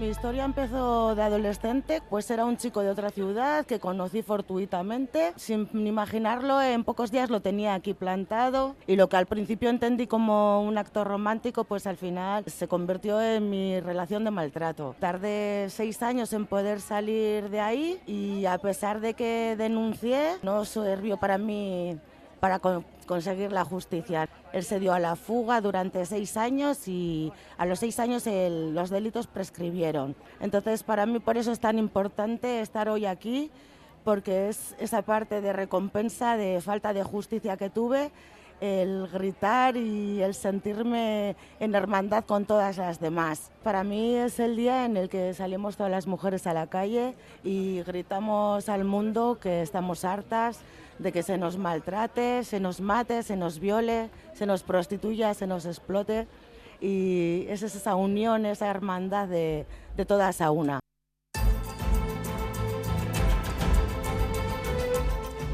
Mi historia empezó de adolescente, pues era un chico de otra ciudad que conocí fortuitamente. Sin imaginarlo, en pocos días lo tenía aquí plantado y lo que al principio entendí como un acto romántico, pues al final se convirtió en mi relación de maltrato. Tardé seis años en poder salir de ahí y a pesar de que denuncié, no sirvió para mí para conseguir la justicia. Él se dio a la fuga durante seis años y a los seis años los delitos prescribieron. Entonces, para mí por eso es tan importante estar hoy aquí, porque es esa parte de recompensa de falta de justicia que tuve, el gritar y el sentirme en hermandad con todas las demás. Para mí es el día en el que salimos todas las mujeres a la calle y gritamos al mundo que estamos hartas de que se nos maltrate, se nos mate, se nos viole, se nos prostituya, se nos explote. Y es esa unión, esa hermandad de, de todas a una.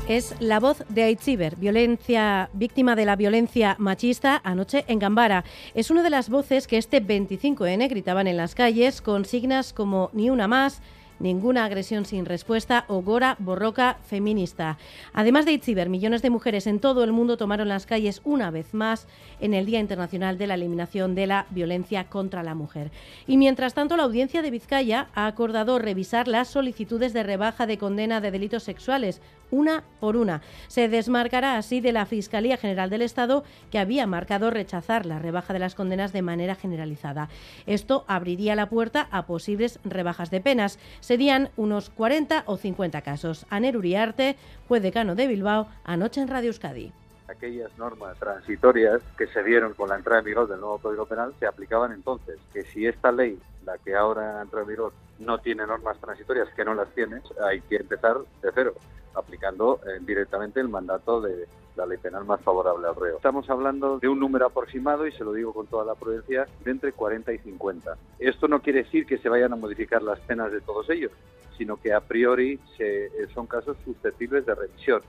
Es la voz de Aitziber, violencia, víctima de la violencia machista anoche en Gambara. Es una de las voces que este 25N gritaban en las calles con signas como ni una más, Ninguna agresión sin respuesta o Gora Borroca feminista. Además de Itziber, millones de mujeres en todo el mundo tomaron las calles una vez más en el Día Internacional de la Eliminación de la Violencia contra la Mujer. Y mientras tanto, la audiencia de Vizcaya ha acordado revisar las solicitudes de rebaja de condena de delitos sexuales una por una. Se desmarcará así de la Fiscalía General del Estado, que había marcado rechazar la rebaja de las condenas de manera generalizada. Esto abriría la puerta a posibles rebajas de penas. Serían unos 40 o 50 casos. Aner Uriarte fue decano de Bilbao anoche en Radio Euskadi aquellas normas transitorias que se dieron con la entrada en vigor del nuevo Código Penal se aplicaban entonces. Que si esta ley, la que ahora entra en vigor, no tiene normas transitorias, que no las tiene, hay que empezar de cero aplicando eh, directamente el mandato de la ley penal más favorable al reo. Estamos hablando de un número aproximado, y se lo digo con toda la prudencia, de entre 40 y 50. Esto no quiere decir que se vayan a modificar las penas de todos ellos, sino que a priori se, eh, son casos susceptibles de revisión.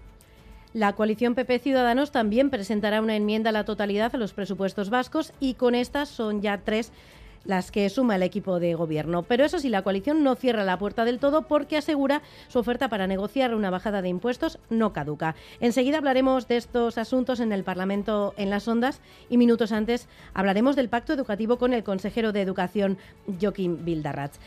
La coalición PP Ciudadanos también presentará una enmienda a la totalidad a los presupuestos vascos y con estas son ya tres las que suma el equipo de gobierno. Pero eso sí, la coalición no cierra la puerta del todo porque asegura su oferta para negociar una bajada de impuestos no caduca. Enseguida hablaremos de estos asuntos en el Parlamento en las ondas y minutos antes hablaremos del pacto educativo con el consejero de Educación, Joaquín Bildarratz.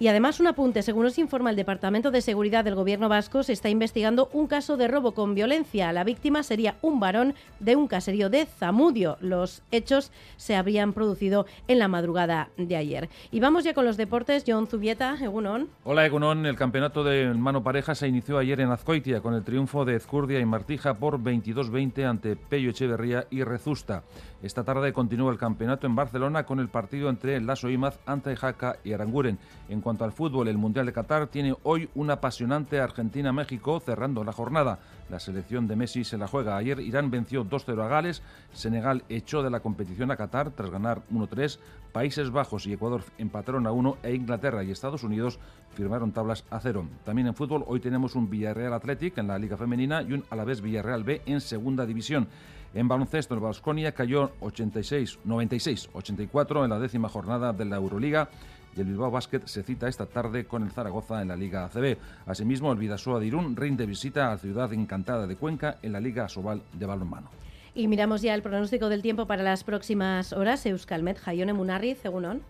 Y además un apunte, según nos informa el Departamento de Seguridad del Gobierno vasco, se está investigando un caso de robo con violencia. La víctima sería un varón de un caserío de Zamudio. Los hechos se habrían producido en la madrugada de ayer. Y vamos ya con los deportes. John Zubieta, Egunon. Hola Egunon, el campeonato de mano pareja se inició ayer en Azcoitia con el triunfo de Ezcurdia y Martija por 22-20 ante Pello Echeverría y Rezusta. Esta tarde continúa el campeonato en Barcelona con el partido entre Lasso Imaz, Jaca y Aranguren. En cuanto al fútbol, el Mundial de Qatar tiene hoy una apasionante Argentina-México cerrando la jornada. La selección de Messi se la juega. Ayer Irán venció 2-0 a Gales, Senegal echó de la competición a Qatar tras ganar 1-3, Países Bajos y Ecuador empataron a 1 e Inglaterra y Estados Unidos firmaron tablas a 0. También en fútbol hoy tenemos un Villarreal Athletic en la Liga Femenina y un Alavés Villarreal B en Segunda División. En baloncesto, el Vasconia cayó 86, 96, 84 en la décima jornada de la Euroliga y el Bilbao Basket se cita esta tarde con el Zaragoza en la Liga ACB. Asimismo, el Vidasoa de Irún rinde visita a Ciudad Encantada de Cuenca en la Liga Sobal de balonmano. Y miramos ya el pronóstico del tiempo para las próximas horas. Euskalmet, Jaione Munarri, Segunón.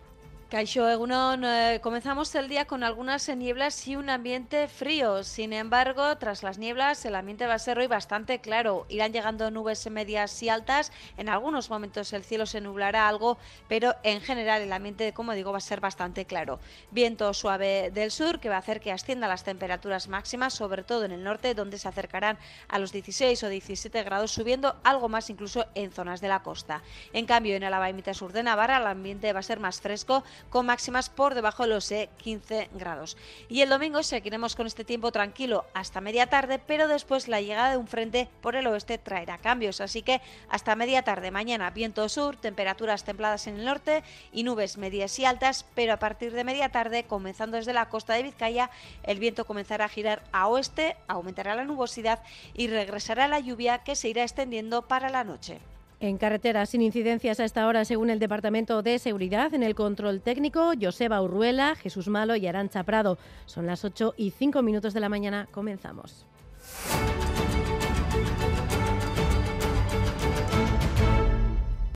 Caixo Egunon, eh, comenzamos el día con algunas nieblas y un ambiente frío. Sin embargo, tras las nieblas, el ambiente va a ser hoy bastante claro. Irán llegando nubes medias y altas. En algunos momentos el cielo se nublará algo, pero en general el ambiente, como digo, va a ser bastante claro. Viento suave del sur que va a hacer que asciendan las temperaturas máximas, sobre todo en el norte, donde se acercarán a los 16 o 17 grados, subiendo algo más incluso en zonas de la costa. En cambio, en Alaba y sur de Navarra, el ambiente va a ser más fresco con máximas por debajo de los 15 eh, grados. Y el domingo seguiremos con este tiempo tranquilo hasta media tarde, pero después la llegada de un frente por el oeste traerá cambios. Así que hasta media tarde mañana viento sur, temperaturas templadas en el norte y nubes medias y altas, pero a partir de media tarde, comenzando desde la costa de Vizcaya, el viento comenzará a girar a oeste, aumentará la nubosidad y regresará la lluvia que se irá extendiendo para la noche. En carretera, sin incidencias a esta hora, según el Departamento de Seguridad, en el control técnico, Joseba Urruela, Jesús Malo y Arancha Prado. Son las 8 y 5 minutos de la mañana. Comenzamos.